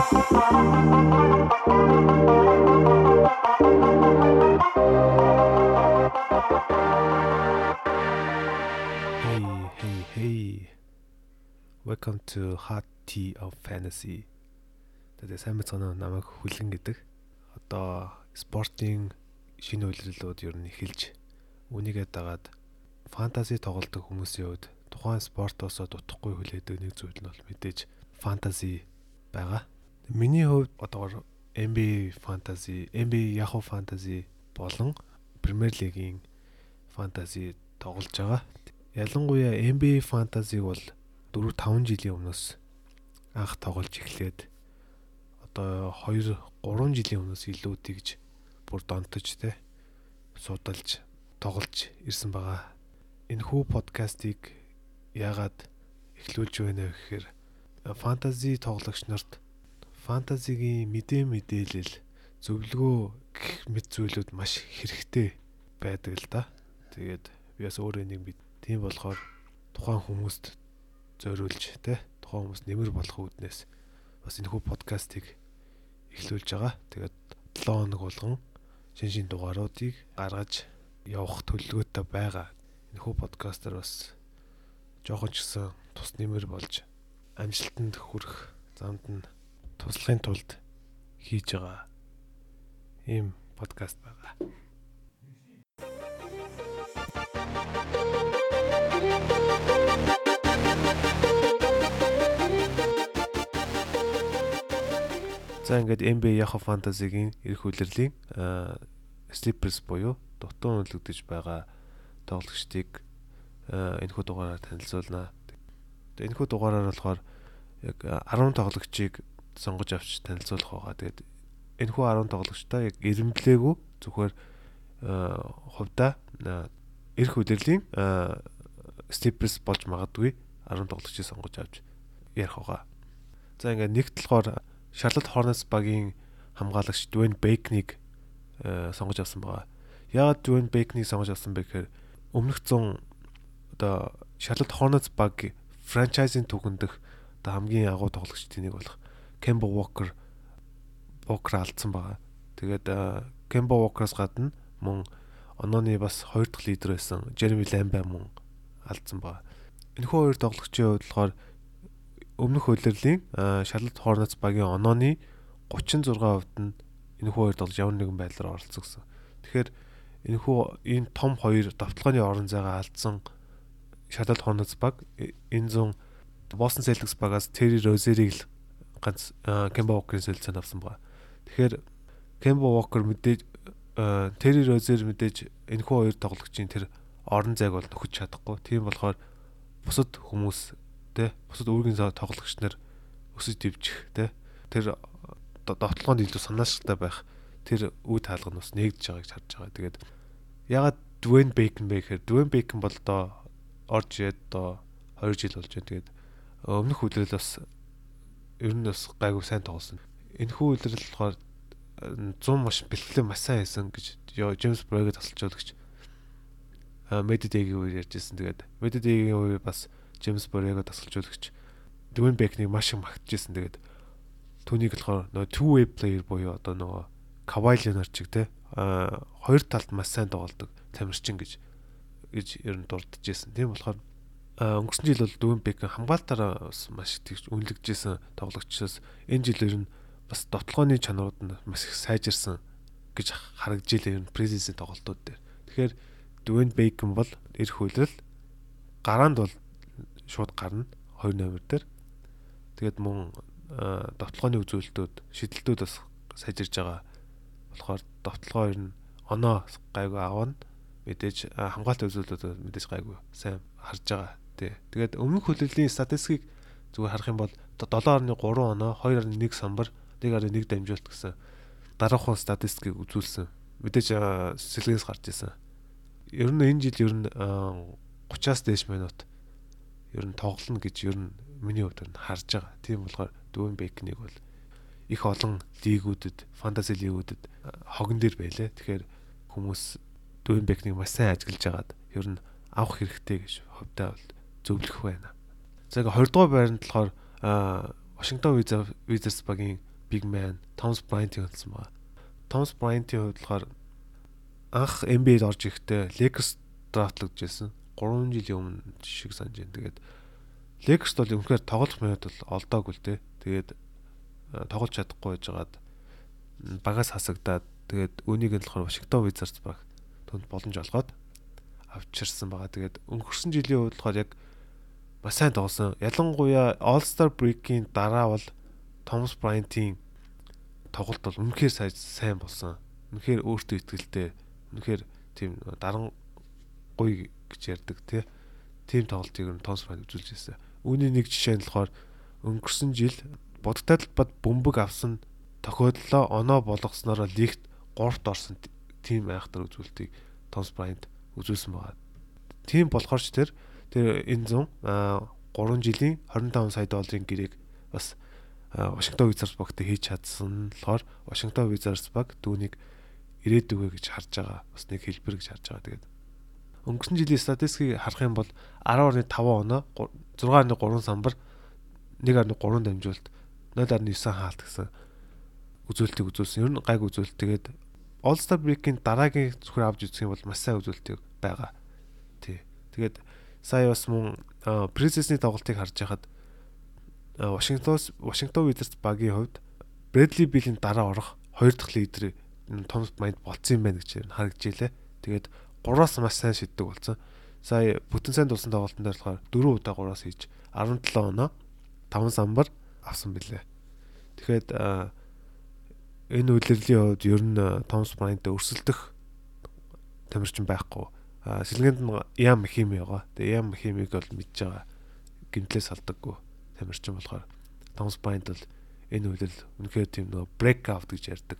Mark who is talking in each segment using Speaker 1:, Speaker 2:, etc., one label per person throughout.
Speaker 1: Welcome to Hot Tea of Fantasy. Тэгээд сайн мэцгэнэ намайг хүлэн гэдэг. Одоо спортын шинэ үйлрэлүүд ер нь эхэлж үнийгээ дагаад фэнтези тоглодог хүмүүсийн хувьд тухайн спортоосоо дутхгүй хүлээдэг нэг зүйл нь бол мэдээж фэнтези байгаа. Миний хувьд одоогор NBA фэнтези, NBA Yahoo фэнтези болон Премьер лигийн фэнтези тоглож байгаа. Ялангуяа NBA фэнтезиг бол 4 5 жилийн өмнөөс анх тоглож эхлээд одоо 2 3 жилийн өмнөөс илүү тэгж бүр донтож те судалж тоглож ирсэн байгаа. Энэ хүү подкастыг яагаад эхлүүлж байна вэ гэхээр фэнтези тоглогч нарт фэнтезигийн мэдээ мэдээлэл зөвлөгөө гэх мэт зүйлүүд маш хэрэгтэй байдаг л да. Тэгээд би бас өөрөө нэг бид тийм болохоор тухайн хүмүүст зориулж те тухайн хүмүүс нэмэр болох үүднээс бас энэ хүү подкастыг эхлүүлж байгаа. Тэгээд 7 хоног болгон шин шин дугааруудыг гаргаж явах төлөвлөгөөтэй байгаа. Энэ хүү подкастер бас жоохон ч гэсэн тус нэмэр болж амжилтанд хүрэх замд нь туслахын тулд хийж байгаа ийм подкаст байгаа. За ингээд NBA Yahoo Fantasy-гийн эрх үйлрлийн Sleepers буюу дутуу үнэлэгдэж байгаа тоглогчдыг энэхүү дугаараар танилцуулнаа. Тэгээд энэхүү дугаараар болохоор яг 10 тоглогчийг сонгож авч танилцуулах байгаа. Тэгээд энэхүү 10 тоглогчтой яг эренблээгүй зүгээр хувьдаа эрх үйлрлийн Sleepers болж магадгүй 10 тоглогчийг сонгож авч ярих байгаа. За ингээд нэгт болохоор Charlotte Hornets багийн хамгаалагч Dwayne Bacon-ыг сонгож авсан байгаа. Яагаад Dwayne Bacon-ыг сонгож авсан бэ гэхээр өмнөх 100 одоо Charlotte Hornets баг франчайзын түгэндх одоо хамгийн агуу тоглогчдын нэг болох Kemba Walker Walker алдсан байгаа. Тэгээд Kemba Walker-аас гадна мөн онооны бас хоёр дахь лидер байсан Jeremy Lamb мөн алдсан байгаа. Энэхүү хоёр тоглогчийн хувьд болохоор өмнөх хөлөрлийн Charlotte Hornets багийн онооны 36% нь энэхүү хоёр тоглож ямар нэгэн байдлаар оролцсон гэсэн. Тэгэхээр энэхүү энэ том хоёр давталгааны орон зайгаа алдсан Charlotte Hornets баг энэ зүүн Boston Celtics багаас Terry Rozier-ийг л ганц Kemba Walker-ийн солилцоонд авсан байгаа. Тэгэхээр Kemba Walker мэдээж Terry Rozier мэдээж энэхүү хоёр тоглогчийн тэр орон зайг бол нөхөж чадахгүй. Тийм болохоор бусад хүмүүс те бусад үүргийн тоглогч нар өсөж дэвжих те тэр довтлоонд илүү санааштай байх тэр үе таалга нь бас нэгдэж байгааг харж байгаа. Тэгээд ягаад Dwayne Bacon бэ гэхээр Dwayne Bacon бол доо орж ирээд доо 2 жил болж байна. Тэгээд өмнөх үйлрэл бас ер нь бас гайгүй сайн тоглосон. Энэхүү үйлрэл болохоор 100 маш бэлтгэлээ маш сайн хийсэн гэж Джеймс Брайгад тасалжуулагч Медидэгийн үеэр ярьжсэн. Тэгээд Медидэгийн үе бас Джеймс Борего тасалжуулагч Дүүн Бекнийг маш их магтажсэн. Тэгээд түүнийг болохоор нөгөө two way player буюу одоо нөгөө Кавай Ленард чиг те хоёр талд маш сайн тоглодог тамирчин гэж гэж ер нь дурдчихсэн. Тийм болохоор өнгөрсөн жил бол Дүүн Бек хамгаалтаараа бас маш их тэгж үнэлэгдэжсэн тоглогчоос энэ жил ер нь бас дотлооны чанарууд нь маш их сайжирсан гэж харагджилээ ер нь презенсийн тоглолтууд дээр. Тэгэхээр Дүүн Бекэн бол эрх үйлрэл гараанд бол шууд гарна 2 номер дээр. Тэгээд мөн довтлооны үзүүлэлтүүд шидэлтүүд бас сайжирж байгаа болохоор довтлогоо ер нь оноо гайгүй аавна мэдээж хамгаалалтын үзүүлэлтүүд мэдээж гайгүй сайн харж байгаа. Тий. Тэгээд өмнөх хөлөлийн статистикийг зүгээр харах юм бол 7.3 оноо 2.1 самбар 1.1 дамжуулт гэсэн дараахан статистикийг үзүүлсэн. Мэдээж сэлгээс гарч ирсэн. Ер нь энэ жил ер нь 30-аас дээш минут ер нь тоглоно гэж ер нь миний хувьд харж байгаа. Тийм болохоор Дүүн Бекнийг бол их олон лигүүдэд, фэнтези лигүүдэд хогон дээр байлаа. Тэгэхээр хүмүүс Дүүн Бекнийг маш сайн ажиглаж агаад ер нь авах хэрэгтэй гэж хувьдаа бол зөвлөх байна. За ингээ 20 дугаар байранд болохоор Вашингтон Wizards багийн big man Thomas Bryant-ийг онцсон байгаа. Thomas Bryant-ийн хувьд болохоор анх NBA-д орж ирэхдээ Lakers драфтлагдчихсэн. 3 жилийн өмнө шиг санаж байна. Тэгээд Lakers бол үнэхээр тоглох минут бол олдоогүй л дээ. Тэгээд тоглож чадахгүй байжгаад багаас хасагдаад тэгээд үнийг нь болохоор Washington Wizards баг түнд боломж олгоод авчирсан байгаа. Тэгээд өнгөрсөн жилийн хувьд болохоор яг бас сайн тоглосон. Ялангуяа All-Star Break-ийн дараа бол Thomas Bryant-ийн тоглолт бол үнэхээр сайн болсон. Үнэхээр өөртөө ихтэй. Үнэхээр тийм даран гоё гэж ярьдаг тий. Тим тоглолтыг нь Thomas Bryant үзүүлж ирсэн. Үүний нэг жишээ нь болохоор өнгөрсөн жил будагтад бод бөмбөг авсан тохиолдлоо оноо болгосноор лигт 3-т орсон тим айхтар үзүүлэлтийг Thomas Bryant үзүүлсэн байгаа. Тим болохоор ч тэр тэр энэ зам 3 жилийн 25 сая долларын гэрээг бас Вашингтон Wizards багт хийж чадсан болохоор Вашингтон Wizards баг түүнийг ирээдүгөө гэж харж байгаа. Бас нэг хэлбэр гэж харж байгаа. Тэгээд өнгөрсөн жилийн статистикийг харах юм бол 10.5 оноо 6.3 самбар 1.3 дамжуулалт 0.9 хаалт гэсэн үзүүлэлтийг үзүүлсэн. Ер нь гайг үзүүлэлт. Тэгээд All Star Break-ийн дараагийн зөвхөн авч үзэх юм бол маш сайн үзүүлэлт байгаа. Тий. Тэгээд сая бас мөн Princess-ний тоглолтыг харж байхад Вашингтоос Вашингтон Wizards багийн хувьд Брэдли Биллийн дараа орох хоёр дахь лидер Томс Майнд болцсон юм байна гэж харагдж илээ. Тэгээд 3-аас маш сайн шиддэг болсон. Сая бүтэн сайн дуусан тоглолтын дээр болохоор 4 удаа 3-аас хийж 17 оноо 5 самбар авсан билээ. Тэгэхээр энэ үйлрлийн хувьд ер нь Томс Майнд өрсөлдөх тамирчин байхгүй. Сэлгэнд нь Ям Хими байгаа. Тэгээ Ям Химиг бол мэдж байгаа. Гимтлээс салдаггүй тамирчин болохоор Томс Байнд бол энэ үйлдэл үнэхээр тийм нөгөө break out гэж ярьдаг.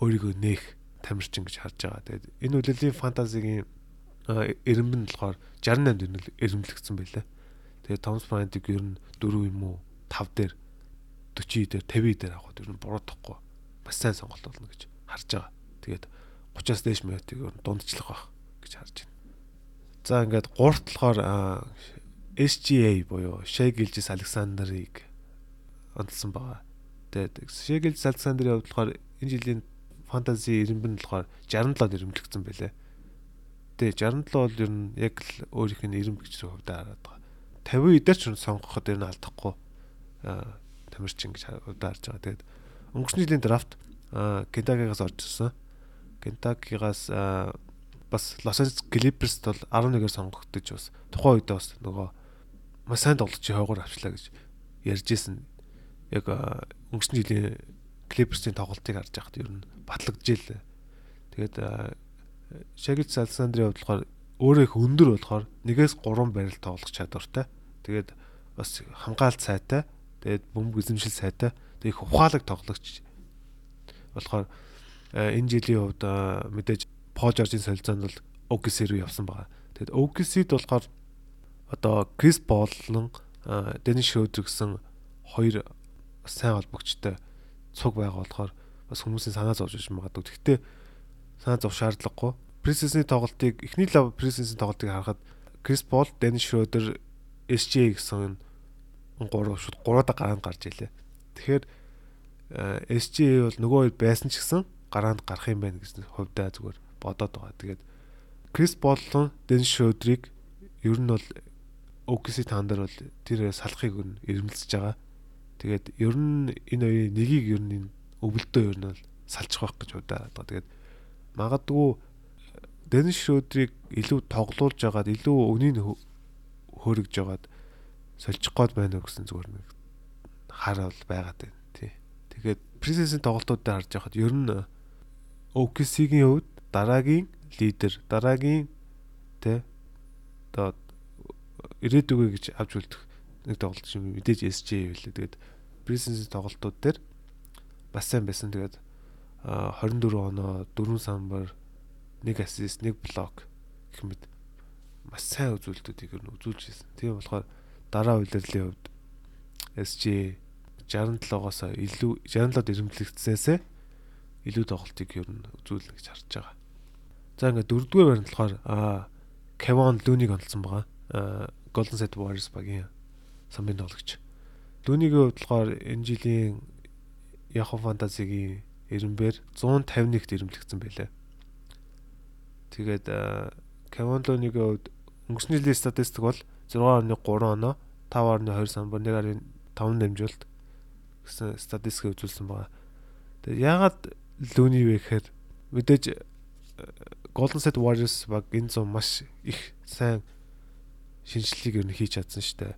Speaker 1: Өөрийгөө нээх тамирчин гэж харж байгаа. Тэгээд энэ үйлдэлийн фэнтезигийн эренбэн болохоор 68 дөрнөл эренблэгдсэн байлаа. Тэгээд Томс Байндыг ер нь 4 юм уу 5 дээр 40 дээр 50 дээр авахд ер нь буруудахгүй бас сайн сонголт болно гэж харж байгаа. Тэгээд 30-аас дээш минутыг дундчлах байх гэж харж байна. За ингээд гуурт болохоор SGA буюу Gilgis Alexander-ыг онцлсан байгаа. Тэгээд Gilgis Alexander-ийн хувьд болохоор энэ жилийн фэнтези эренбэн болохоор 67-д эрэмлэгдсэн байлээ. Тэгээд 67 бол ер нь яг л өөрийнх нь гэж хувьдаа хараад байгаа. 50 эдэр ч сонгоход ер нь алдахгүй тамирчин гэж хувьдаа харж байгаа. Тэгээд өнгөрсөн жилийн драфт Кентагигаас орж ирсэн. Кентагигаас бас Лос Анжелес Клиперс бол 11-ээр сонгогдож бас тухайн үед бас нөгөө маш сайн тоглож хойгоор авчлаа гэж ярьж исэн. Яг өнгөрсөн жилийн Clippers-ийн тоглолтыг харж байхад ер нь батлагдж ийл. Тэгээд Shaggy Alexander-ийн хувьд болохоор өөрөө их өндөр болохоор нэгээс 3 барил тоглох чадвартай. Тэгээд бас хамгаалт сайтай. Тэгээд бөмбөг эзэмшил сайтай. Тэгээд их ухаалаг тоглогч болохоор энэ жилийн хувьд мэдээж Пол Жоржийн солилцоонд бол OKC рүү явсан байгаа. Тэгэд OKC-д болохоор одоо Крис Боллон Денис Шрёдер гэсэн хоёр сайн холбогчтой цуг байгаа болохоор бас хүмүүсийн санаа зовж иж магадгүй. Гэхдээ санаа зов шаардлагагүй. Пресенсийн тоглолтыг эхний лав пресенсийн тоглолтыг харахад Крис Пол, Денис Шрёдер, SJ гэсэн гурав шууд гураад гараанд гарч илээ. Тэгэхээр SJ бол нөгөө хэд байсан ч гэсэн гараанд гарах юм байна гэсэн хувьдаа зүгээр бодоод байгаа. Тэгээд Крис Боллон, Денис Шрёдрийг ер нь бол OKC таандар бол тэр салахыг нь ирмэлцэж байгаа. Тэгээд ер нь энэ хоёрын нэгийг ер нь өвөлдөө ер нь бол салчих байх гэж удаад байгаа. Тэгээд магадгүй Денис Шрёдрийг илүү тоглуулж байгаад илүү өнийг хөөргөж байгаад сольчих гээд байна уу гэсэн зүгээр нэг хараал байгаад байна тий. Тэгээд Princess-ийн тоглолтуудыг харж байхад ер нь OKC-гийн хувьд дараагийн лидер, дараагийн тий одоо ирээдүгөө гэж авч үлдэх нэг тоглолт шиг мэдээж SJ байлээ. Тэгээд Presence тоглолтууд дээр бас сайн байсан. Тэгээд 24 оноо 4 самбар 1 ассист 1 блок гэх мэт маш сайн үзүүлэлтүүдийг ер нь үзүүлж ирсэн. Тийм болохоор дараа үйлрлийн хувьд SJ 67-оос илүү 67-д ирэмблэгдсэнээсээ илүү тоглолтыг ер нь үзүүлнэ гэж харж байгаа. За ингээд дөрөвдүгээр байранд болохоор аа Kevon Looney-г онцлсан байгаа. Golden State Warriors багийн самбын тоглогч. Дүүнигийн хувьд болохоор энэ жилийн Yahoo Fantasy-гийн эренбээр 151-т ирэмлэгдсэн байлаа. Тэгээд Kevin Looney-гийн хувьд өнгөрсний жилийн статистик бол 6.3 оноо, 5.2 самбар, 1.5 дамжуулалт гэсэн статистик үзүүлсэн байгаа. Тэгээд яагаад Looney вэ гэхээр мэдээж Golden State Warriors баг энэ зам маш их сайн шинжилгээг ер нь хийж чадсан шүү дээ.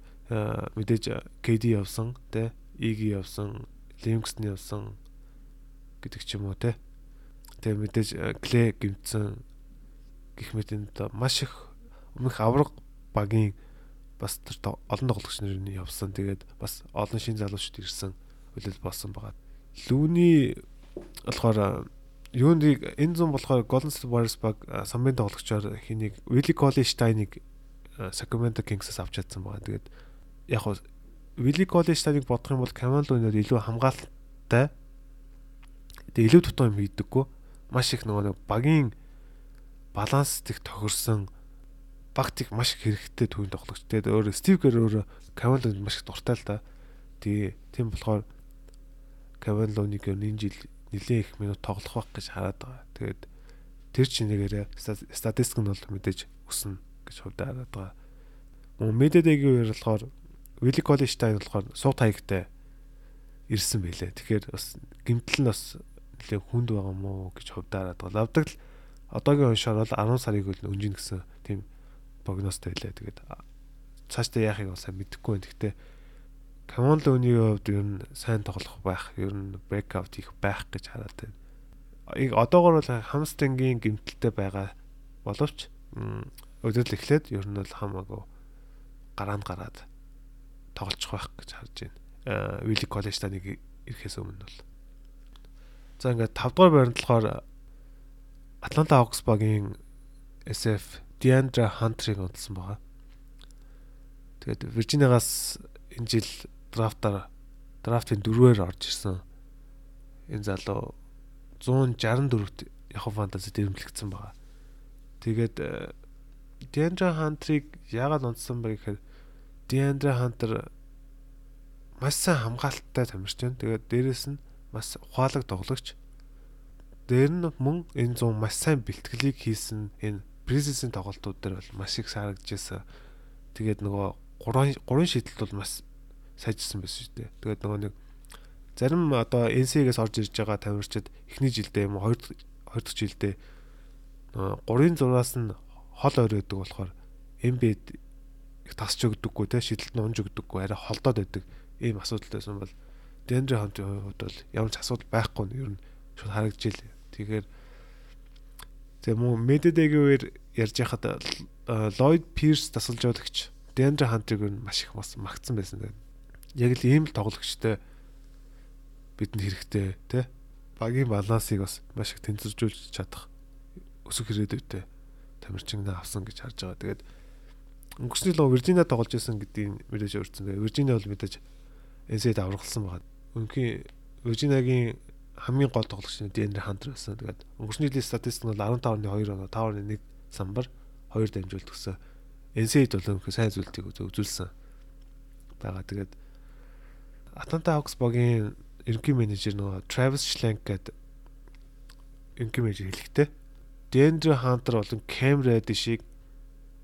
Speaker 1: Мэдээж KD явсан, тэ, EG явсан, Livingston явсан гэдэг ч юм уу те. Тэгээ мэдээж Клэ гимцэн гих мэтэнд маш их өмнөх авраг багийн бас тэр олон тоглогч нар нь явсан. Тэгээд бас олон шин залуучууд ирсэн хөлөл болсон байгаа. Лүний болохоор юунд энэ зам болохоор Golden State Warriors баг самбын тоглогчоор хэнийг Willie Cauley-Stein-ыг Sacramento Kings-аас авч чадсан байгаа. Тэгээд яг хуу Willie Cauley-Stein-ыг бодох юм бол Cameron Looney-оор илүү хамгаалалттай Тэгээ илүү дутуу юм хийдэггүй. Маш их нөгөө багийн баланс их тохирсон багтыг маш их хэрэгтэй төвийн тоглогч. Тэгээд өөр Стив Гэр өөр Кавалонд маш их дуртай л да. Тэгээ тийм болохоор Кавалоныг энэ жил нэлээд их минут тоглох байх гэж хараад байгаа. Тэгээд тэр чинээгээр статистик нь бол мэдээж өснө гэж хувьдаа хараад байгаа. Мөн Медедэгийн үеэр болохоор Вилли Коллинштайн болохоор сууд хаягтай ирсэн байлээ. Тэгэхээр бас гимтэл нь бас нэлээ хүнд байгаа мó гэж хувьдаараад байгаа. Лавдаг л одоогийн уншаар бол 10 сарыг үл өнжин гэсэн тийм прогнозтой байлаа. Тэгээд цаашдаа яахыг бол сайн мэдэхгүй байна. Гэхдээ Камон Лоуний хувьд ер нь сайн тоглох байх, ер нь бэкаут их байх гэж хараад байна. Одоогор бол хамстингийн гимтэлтэй байгаа боловч өдрөл эхлээд ер нь бол хамаагүй гараанд гараад тоглож байх гэж харж байна. Вилли коллеж таныг ирэхээс өмнө бол За ингээд 5 дугаар болохоор Atlanta Hawks багийн SF Deandre Hunter-ыг онцлсан байгаа. Тэгээд Virginia-гаас энэ жил драфтаар драфтын дөрвөөр орж ирсэн. Энэ залуу 164-т Yahoo Fantasy дэрэмлэгдсэн байгаа. Тэгээд э, Deandre Hunter-ыг яагаад онцсон бэ гэхээр Deandre Hunter маш сайн хамгаалттай тамирч байна. Тэгээд дээрэс нь бас ухаалаг тоглогч. Дээр нь мөн энэ 100 маш сайн бэлтгэлийг хийсэн энэ Призисийн тоглолтууд дээр бол маш их сарагдчихсан. Тэгээд нөгөө 3 3 шийдэлт бол маш сайжирсан байсан шүү дээ. Тэгээд нөгөө нэг зарим одоо NC-гээс орж ирж байгаа тамирчид эхний жилдээ юм уу хоёр хоёр дахь жилдээ 3-ын 6-аас нь хол ойр байдаг болохоор MB-д их тасч өгдөггүй те шийдэлт нь унж өгдөггүй арай холдоод байдаг ийм асуудал байсан бол Дендри Хантын хувьд бол ямар ч асуудал байхгүй нь ер нь шууд харагдаж ил. Тэгэхээр тэгээ мөн Медедэгийн үеэр ярьж хахад Ллойд Пирс тасалжуулагч Дендри Хантыг нь маш их бас магтсан байсан. Яг л ийм л тоглогчтой бидэнд хэрэгтэй тий. Багийн балансыг бас маш их тэнцвэржүүлж чадах өсөх ирээдүйтэй тамирчинаа авсан гэж харж байгаа. Тэгээд өнгөрсний лоо Виржиниа тоглож исэн гэдгийг мэдээж өрцөн. Виржиниа бол мэдээж NC-д авралсан байгаа өнхийн Virginia-гийн хамгийн гол тоглогч нь Дэнер Хантер байсан. Тэгээд өнгөрсний жилийн статистик нь 15.2 оноо 5.1 самбар 2 дамжуулт гэсэн. NCAA-д бол өнхөө сайн зүйлтийг үзүүлсэн. байгаа. Тэгээд Atlanta Hawks богийн ерөнхий менежер нөгөө Travis Schlenk гэдэг ерөнхий менежер хэлэхдээ Дэнер Хантер болон Cam Reddish-ийг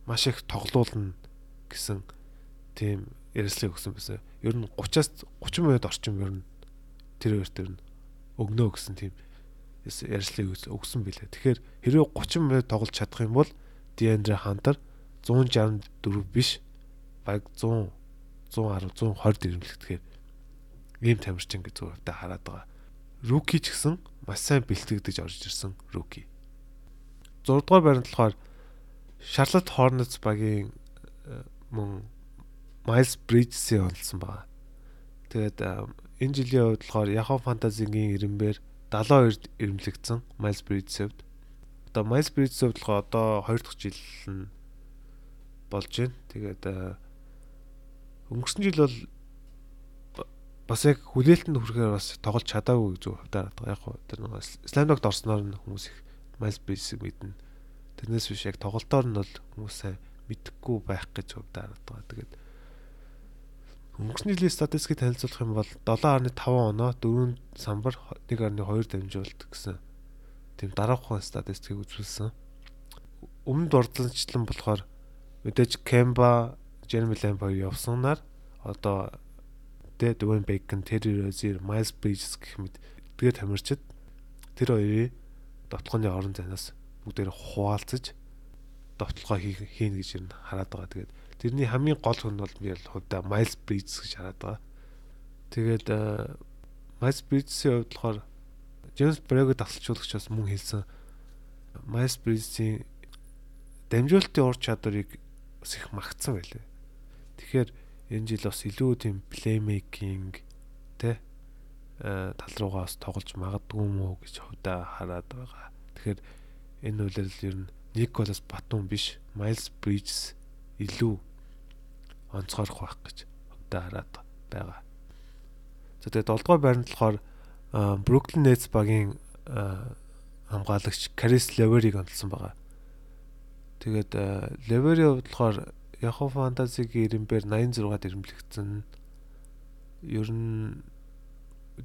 Speaker 1: маш их тоглуулна гэсэн тийм ярилцлага өгсөн байсан. Ер нь 30-аас 30 минут орчим ер нь тэр хоёр төр нь өгнө гэсэн тийм ярилцлага өгсөн билээ. Тэгэхээр хэрвээ 30 минут тоглож чадах юм бол Диандре Хантер 164 биш баг 100 110 120 дэрэмлэгдэхээр ийм тамирчин гэж зөвхөн хараад байгаа. Руки ч гэсэн маш сайн бэлтгэгдэж орж ирсэн руки. 6 дугаар байранд болохоор Charlotte Hornets багийн э, мөн Miles Bridges-ийг онцсон байгаа. Тэгээд энэ жилийн хувьд болохоор Yahoo Fantasy-гийн ирэмбэр 72-д ирэмлэгдсэн Miles Bridges-д. Одоо Miles Bridges-д болохоор одоо 2 дахь жил нь болж байна. Тэгээд өнгөрсөн жил бол бас яг хүлээлтэнд хүрэхээр бас тоглож чадаагүй гэж хувьдаа байгаа. Яг хөө тэр нэг Slamdog-д орсноор нь хүмүүс их Miles Bridges-ийг мэднэ. Тэрнээс биш яг тоглолтоор нь бол хүмүүс сайн мэдхгүй байх гэж хувьдаа байгаа. Тэгээд өнгөрсний жилийн статистикийг танилцуулах юм бол 7.5 оноо 4 самбар 1.2 дамжуулт гэсэн тийм дараахан статистикийг үзүүлсэн. Өмнөд урдлагчлан болохоор мэдээж Кемба, Jeremy Lamb хоёр явсанаар одоо тэ Dwayne Bacon, Terry Rozier, Miles Bridges гэх мэт тэгээд тамирчид тэр хоёрын довтлооны орон зайнаас бүгдээр хуваалцаж довтлогоо хийнэ гэж юм хараад байгаа. Тэгээд тэрний хамгийн гол хүн бол би хувьдаа Miles Bridges гэж хараад байгаа. Тэгээд Miles Bridges-ийн хувьд болохоор James Brego дасалжуулагч бас мөн хэлсэн Miles Bridges-ийн дамжуулалтын ур чадварыг их магтсан байлээ. Тэгэхээр энэ жил бас илүү тийм плеймейкинг тэ тал руугаа бас тоглож магадгүй мүү гэж хувьдаа хараад байгаа. Тэгэхээр энэ үйлрэл ер нь Николас Батун биш Miles Bridges илүү онцгойрох байх гэж хувьдаа хараад байгаа. За тэгээд 7 дугаар байранд болохоор Brooklyn Nets багийн хамгаалагч Caris LeVert-ийг онцлсан байгаа. Тэгээд Lever-ийн хувьд болохоор Yahoo Fantasy-гийн ирэмбээр 86-ад ирэмблэгдсэн. Ер нь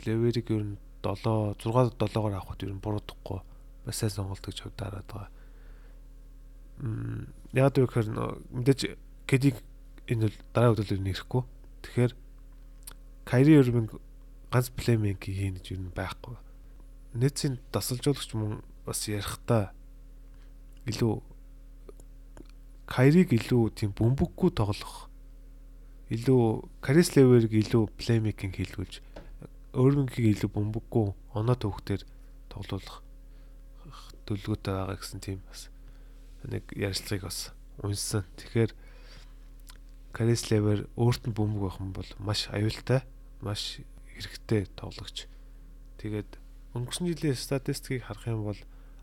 Speaker 1: Lever-ийг ер нь 7 6 7-оор авахд ер нь буруудахгүй бас сайн сонголт гэж хувьдаараад байгаа. Мм яг л гэхээр мэдээж кедиг энэ бол дараа хөдөлгөөр нэрэхгүй. Тэгэхээр Кайри Ирвинг ганц плеймейк хийн гэж юу байхгүй. Нэцийн дасалжуулагч мөн бас ярихдаа илүү Кайриг илүү тийм бөмбөггүй тоглох илүү Карис Леверг илүү плеймейкинг хийлгүүлж өөрөнгөийг илүү бөмбөггүй оноо төвхтөр тоглуулах төлөвлөгөөтэй байгаа гэсэн тийм бас нэг ярилцлагыг бас унсан. Тэгэхээр Карис Левер өөрт нь бөмбөг байх юм бол маш аюултай, маш хэрэгтэй тоглогч. Тэгээд өнгөрсөн жилийн статистикийг харах юм бол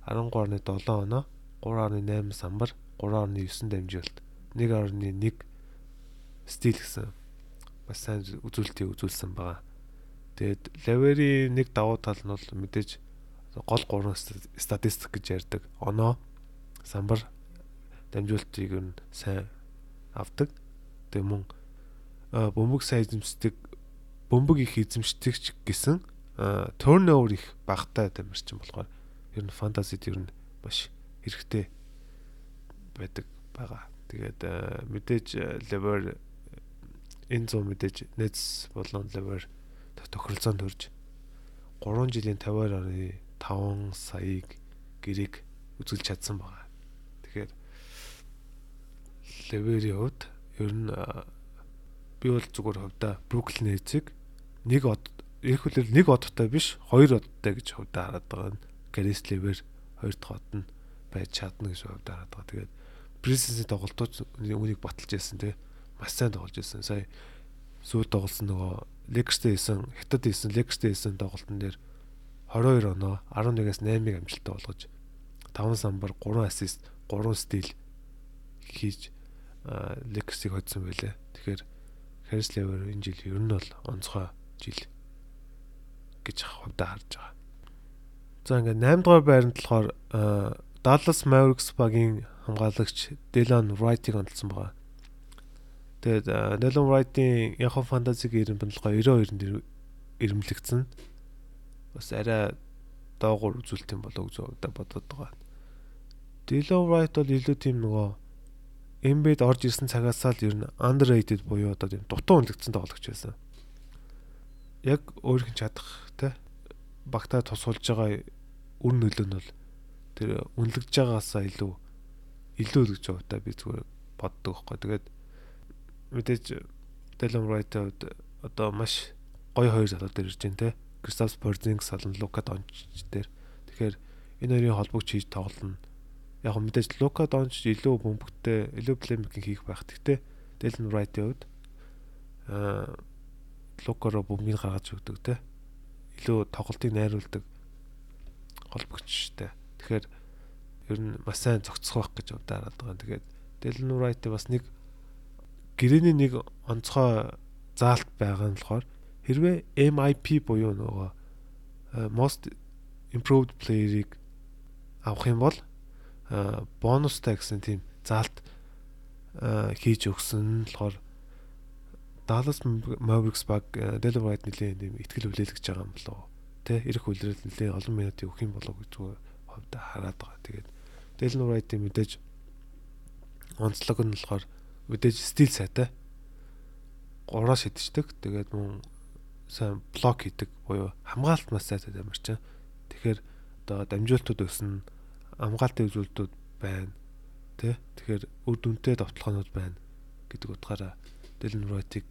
Speaker 1: 13.7 оноо, 3.8 самбар, 3.9 дамжуулт 1.1 стил гэсэн бас сайн үзүүлэлтийг үзүүлсэн байгаа. Тэгээд Лавери нэг давуу тал нь бол мэдээж гол 3 статистик гэж ярьдаг. Оноо, самбар дамжуултыг нь сайн авдаг. Тэгээ мөн бөмбөг сайн эзэмшдэг, бөмбөг их эзэмшдэгч гэсэн turnover их багтай тамирчин болохоор ер нь фантазид ер нь маш хэрэгтэй байдаг байгаа. Тэгээд э, мэдээж lever энэ зам мэдээж Nets болон lever тохиролцоонд төрж 3 жилийн 50.5 саяыг гэрийг үзүүлж чадсан байгаа. Тэгэхээр lever-ийн хувьд ер нь э, би бол зүгээр хувьдаа Brooklyn Nets-ийг нэг од их үлэр нэг одтой биш хоёр одтой гэж хувьдаа хараад байгаа. Garis lever хоёр дахь од нь байж чадна гэж хувьдаа хараад байгаа. Тэгээд Пресенсийн тоглолтууд үнийг баталж яасан те маш сайн тоглож байсан. Сая сүүл тоглосон нөгөө Лекстэй хийсэн, Хятад хийсэн, Лекстэй хийсэн тоглолтын дээр 22 оноо 11-ээс 8-ыг амжилттай болгож 5 самбар, 3 ассист, 3 стил хийж Лексийг хоцсон байлээ. Тэгэхээр Харрис Левер энэ жил ер нь бол онцгой жил гэж хувьдаа харж байгаа. За ингээд 8 дугаар байранд болохоор Dallas Mavericks багийн хамгаалагч Dylan Wright-ыг онцлсан байгаа. Тэгээд Dylan Wright-ийн Yahoo Fantasy-гийн бодлого 92-нд ирэмлэгдсэн. Бас арай доогуур үзүүлэлт юм болоо гэж бодоод байгаа. Dylan Wright бол илүү тийм нөгөө Embiid орж ирсэн цагаасаа л ер нь underrated буюу одоо тийм дутуу үнэлэгдсэн тоглогч байсан. Яг өөр хин чадах те багтаа тусуулж байгаа үр нөлөө нь бол тэр үнэлэгдэж байгаасаа илүү илүү л гэж бодоо би зүгээр боддог байхгүй. Тэгээд мэдээж Dylan Wright-ийн хувьд одоо маш гоё хоёр залуу дээр ирж байна те. Kristaps Porzingis болон Luka Doncic дээр. Тэгэхээр энэ хоёрын холбогч хийж тоглоно. Яг мэдээж Luka Doncic илүү бөмбөгтэй, илүү плеймейкинг хийх байх. Гэхдээ Dylan Wright-ийн хувьд аа Luka-ро бөмбөгийг гаргаж өгдөг те. Илүү тоглолтыг найруулдаг холбогчтой. Тэгэхээр ер нь маш сайн зохицох байх гэж удаарад байгаа. Тэгээд Dylan Wright бас нэг гэрээний нэг онцгой заалт байгаа нь болохоор хэрвээ MIP буюу нөгөө э, most improved player-ыг авах юм бол э, бонустай гэсэн тийм заалт э, хийж өгсөн болохоор Dallas Mavericks баг Delaware White нэлийн юм ихтгэл хүлээлгэж байгаа юм болоо. Тэ ирэх үлрэл нэлээ олон минутыг өгөх юм болоо гэж хувьд хараад байгаа. Тэгээд Delaware White мэдээж онцлог нь болохоор мэдээж стил сайтай. Гураа шидчихдэг. Тэгээд мөн сайн блок хийдэг буюу хамгаалалт маш сайтай ямар ч. Тэгэхээр одоо дамжуултууд өснө, хамгаалтын үзүүлэлтүүд байна. Тэ? Тэгэхээр үр дүнтэй довтлохонууд байна гэдэг утгаараа Dylan Wright-ыг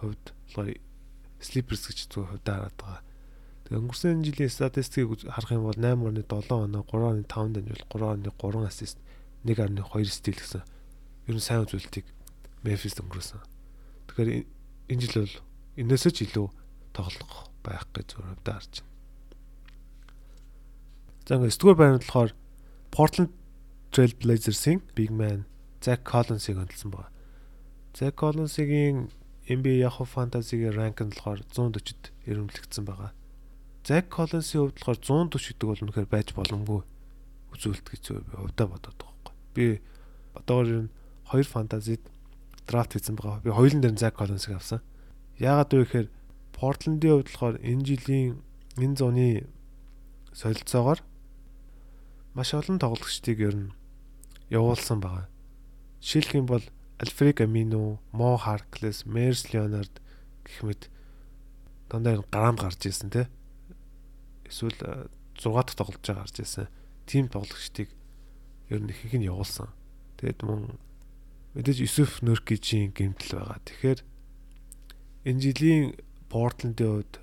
Speaker 1: хувьд болохоор Sleepers гэж зөв хувьд хараад байгаа. Тэгээ өнгөрсөн жилийн статистикийг харах юм бол 8.7 оноо 3.5 дамжуул 3.3 ассист 1.2 стил гэсэн. Ер нь сайн үзүүлэлтийг Memphis өнгөрөөсөн. Тэгэхээр энэ жил бол энэсээ ч илүү тоглох байх гэж зөв хувьд харж байна. За ингээд 9 дугаар байранд болохоор Portland Trail Blazers-ийн Big Man Zach Collins-ыг онцлсан байна. Зак Коллинсгийн NBA Yahoo Fantasy-гийн ранк нь болохоор 140-д ирэмлэгдсэн байгаа. Зак Коллинсийн хувьд болохоор 140 гэдэг бол үнэхээр байж боломгүй үзүүлэлт гэж би хувьдаа бодоод байгаа байхгүй. Би одоогор ер нь хоёр фантазид драфт хийсэн байгаа. Би хоёулын дээр Зак Коллинсыг авсан. Яагаад вэ гэхээр Портландын хувьд болохоор энэ жилийн энэ зуны солилцоогоор маш олон тоглогчдыг ер нь явуулсан байгаа. Жишээлх юм бол Альфрик Амино, Мо Харклес, Мерс Леонард гэх мэт дандаа гараанд гарч ирсэн те. Эсвэл 6 дахь тоглож байгаа гарч ирсэн. Тим тоглогчдыг ер нь ихэнх нь явуулсан. Тэгэд мөн мэдээж Юсуф Нөркижийн гэмтэл байгаа. Тэгэхээр энэ жилийн Портландын хувьд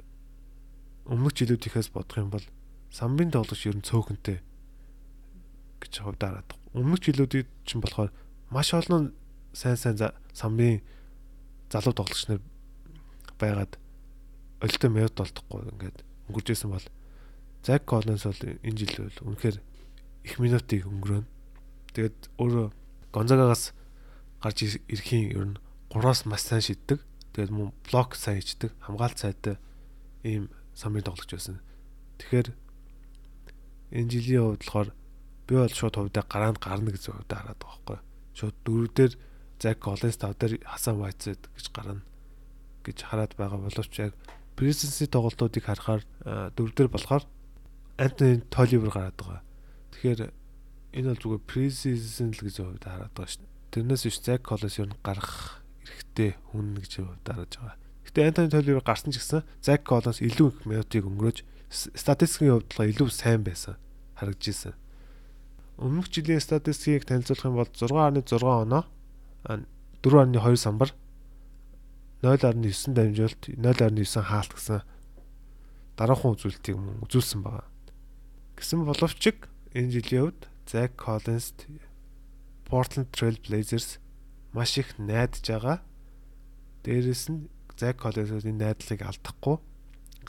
Speaker 1: өмнөх жилүүдийнхээс бодох юм бол самбын тоглогч ер нь цөөхөнтэй гэж хувьдаа хараад. Өмнөх жилүүдэд чинь болохоор маш олон сайн сайн самбын залуу тоглогч нар байгаад олтой минут болдохгүй ингээд өнгөрч исэн бол Зак Коллинс бол энэ жил бол үнэхээр их минутыг өнгөрөөнө. Тэгээд өөрөө Гонзагагаас гарч ирэхийн ер нь гураас маш сайн шиддэг. Тэгээд мөн блок сайн хийдэг, хамгаалт сайтай ийм самбын тоглогч байсан. Тэгэхээр энэ жилийн хувьд болохоор би бол шууд хувьдаа гараанд гарна гэж хувьдаа хараад байгаа байхгүй. Шууд дөрөвдөр Зак Коллинс тав дээр Хасан Вайтсэд гэж гарна гэж хараад байгаа боловч яг Пресенси тоглолтуудыг харахаар дөрөв дээр болохоор Антони Толивер гараад байгаа. Тэгэхээр энэ бол зүгээр пресизен л гэж хувьд хараад байгаа шүү. Тэрнээс биш Зак Коллинс юу гарах эрхтэй хүн гэж хувьд хараад байгаа. Гэтэ Антони Толивер гарсан ч гэсэн Зак Коллинс илүү их минутыг өнгөрөөж статистикийн хувьд илүү сайн байсан харагдаж ирсэн. Өмнөх жилийн статистикийг танилцуулах юм бол 6.6 оноо 4.2 самбар 0.9 дамжуулт 0.9 хаалт гэсэн дараахан үзүүлэлтийг мөн үзүүлсэн байгаа. Гэсэн боловч энэ жилийн хувьд Zack Collins Portland Trail Blazers маш их найдаж байгаа. Дээрээс нь Zack Collins-ийн найдлыг алдахгүй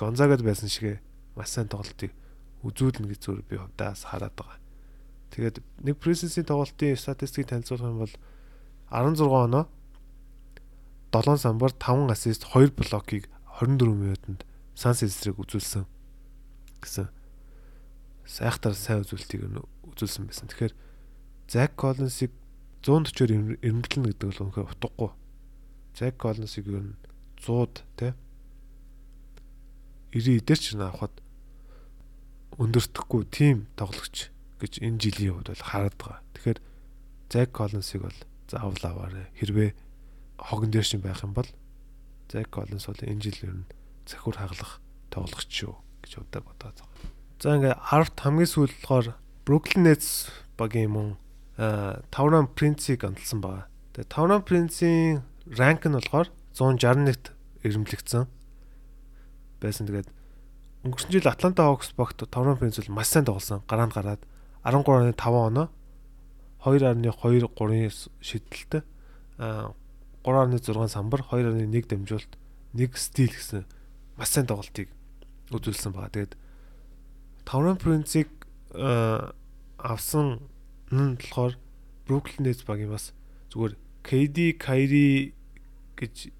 Speaker 1: Гонзагад байсан шиг маш сайн тоглолтыг үзүүлнэ гэж зөв би хувьдаас хараад байгаа. Тэгээд нэг Presence-ийн тоглолтын статистикийг танилцуулах юм бол 16 оноо 7 самбар 5 ассист 2 блокийг 24 минутанд Сан Сесрийг үзүүлсэн гэсэн сайхтар сайн үзүүлэлтийг үзүүлсэн байсан. Тэгэхээр Зак Коллинсыг 140-оор эрмэлнэ гэдэг бол үнэхээр утгагүй. Зак Коллинсыг ер нь 100-д те 90 идэр ч авахад өндөртөхгүй тим тоглогч гэж энэ жилийн хувьд бол хараад байгаа. Тэгэхээр Зак Коллинсыг бол заавал аваарай. Хэрвээ хогон дээр шин байх юм бол Зак Коллинс бол энэ жил ер нь захиур хаглах тоглогч шүү гэж удаа бодоод байгаа. За ингээ 10-т хамгийн сүүлд болохоор Brooklyn Nets багийн мөн Тавран Принцийг онцлсан байгаа. Тэгээ Тавран Принцийн ранк нь болохоор 161-т ирэмлэгдсэн байсан. Тэгээд өнгөрсөн жил Атланта Hawks багт Тавран Принц бол маш сайн тоглосон. Гараанд гараад 13.5 оноо 2.23-ын шидэлтэй 3.6 самбар 2.1 дамжуулт 1 стил гэсэн маш сайн тоглолтыг үзүүлсэн байгаа. Тэгээд Тавран Принцийг авсан нь болохоор Brooklyn Nets багийн бас зүгээр KD, Kyrie гэж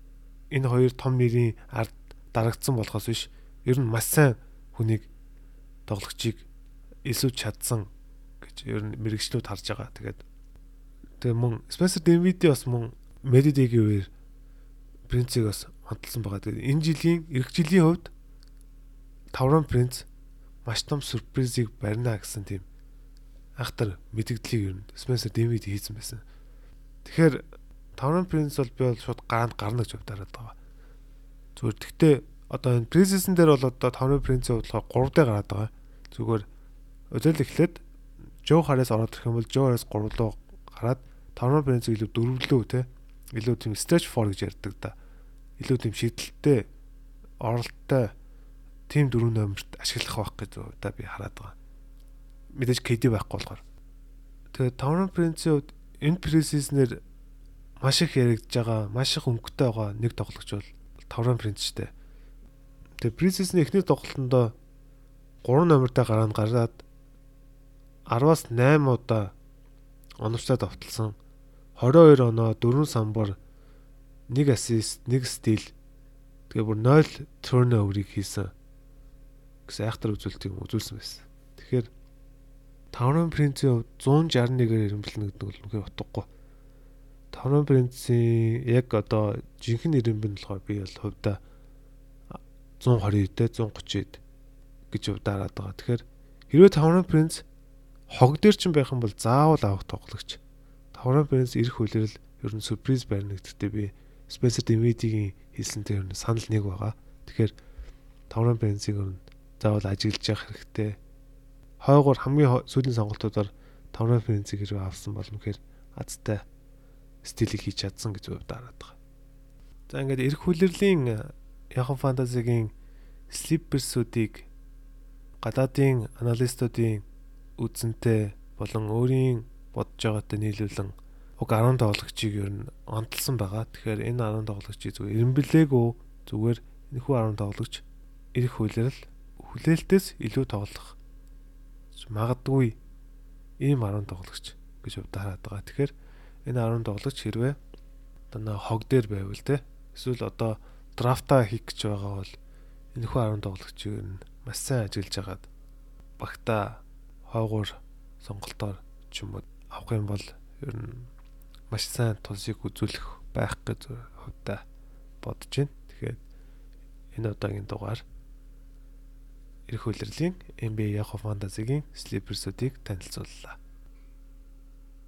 Speaker 1: энэ хоёр том нэрийн ард дарагдсан болохоос биш ер нь маш сайн хүнийг тоглогчийг илүү чадсан гэж ер нь мэрэгчлүүд харж байгаа. Тэгээд тэгээ мөн Spencer Dinwiddie бас мөн Medidag-ийн үеэр принцийг бас онцлсан байгаа. Тэгээд энэ жилийн эх жилийн хувьд Тавран принц маш том сюрпризийг барина гэсэн тийм ахтар мэдгдлийг ер нь Spencer Dinwiddie хийсэн байсан. Тэгэхээр Тавран принц бол би бол шууд гараанд гарна гэж бодоод байгаа. Зүгээр тэгтээ одоо энэ пресизен дээр бол одоо Тавран принцийн хувьд болохоор 3 дээр гараад байгаа. Зүгээр өдөл эхлээд Жо Харес ороод ирэх юм бол Жо Харес 3 руу гараад Тавран принцийг илүү дөрвөлөө те илүү тийм stretch for гэж ярьдаг да. Илүү тийм шидэлтэй оролттой тим дөрөв номерт ашиглах байх гэж удаа би хараад байгаа. Мэдээж KD байхгүй болохоор. Тэгээд Тавран принцийн хувьд энэ пресизнэр маш их яригдж байгаа, маш их өнгөтэй байгаа нэг тоглогч бол Тавран принц штэ. Тэгээд пресизний эхний тоглолтондоо 3 номертой гараанд гараад 10-аас 8 удаа оновчтой давталсан 22 оноо 4 самбар 1 ассист 1 стил тэгээ бүр 0 turnover-ыг хийсэн гэсэн айхтар үзүүлэлтийг үзүүлсэн байсан. Тэгэхээр Таврын принцийн хувьд 161-ээр ирэмблэнэ гэдэг нь үнэхээр утгагүй. Таврын принцийн яг одоо жинхэнэ ирэмбэн болохоор би бол хувьдаа 120-д 130-д гэж удаарад байгаа. Тэгэхээр хэрвээ Таврын принц хог дээр ч байх юм бол заавал авах тоглогч Тавран Бенс ирэх үлрэл ер нь сюрприз барина гэдэгтээ би Spencer Dinwiddie-ийн хэлсэнтэй ер нь санал нэг байгаа. Тэгэхээр Тавран Бенсийг ер нь заавал ажиглаж явах хэрэгтэй. Хойгоор хамгийн сүүлийн сонголтуудаар Тавран Бенсийг хэрэг авсан бол үнэхээр азтай стилийг хийж чадсан гэж хувьд хараад байгаа. За ингээд эрх хүлэрлийн яхан фантазигийн слиперсүүдийг гадаадын аналистуудын үзэнтэй болон өөрийн бодож байгаатай нийлүүлэн уг 10 тоглогчийг ер нь онцлсан байгаа. Тэгэхээр энэ 10 тоглогчийг зүгээр эренблээгөө зүгээр энэхүү 10 тоглогч ирэх хүлэрэл хүлээлтээс илүү тоглох магадгүй ийм 10 тоглогч гэж удаа хараад байгаа. Тэгэхээр энэ 10 тоглогч хэрвээ одоо хог дээр байвал те эсвэл одоо драфта хийх гэж байгаа бол энэхүү 10 тоглогчийг нь маш сайн ажиллаж хагаад багта хойгуур сонголтоор ч юм уу авах юм бол ер нь маш сайн тусыг үзүүлэх байх гэж хувьдаа бодож байна. Тэгэхээр энэ удаагийн дугаар эрх хүлэрлийн NBA Yahoo Fantasy-гийн Sleepers-уудыг танилцууллаа.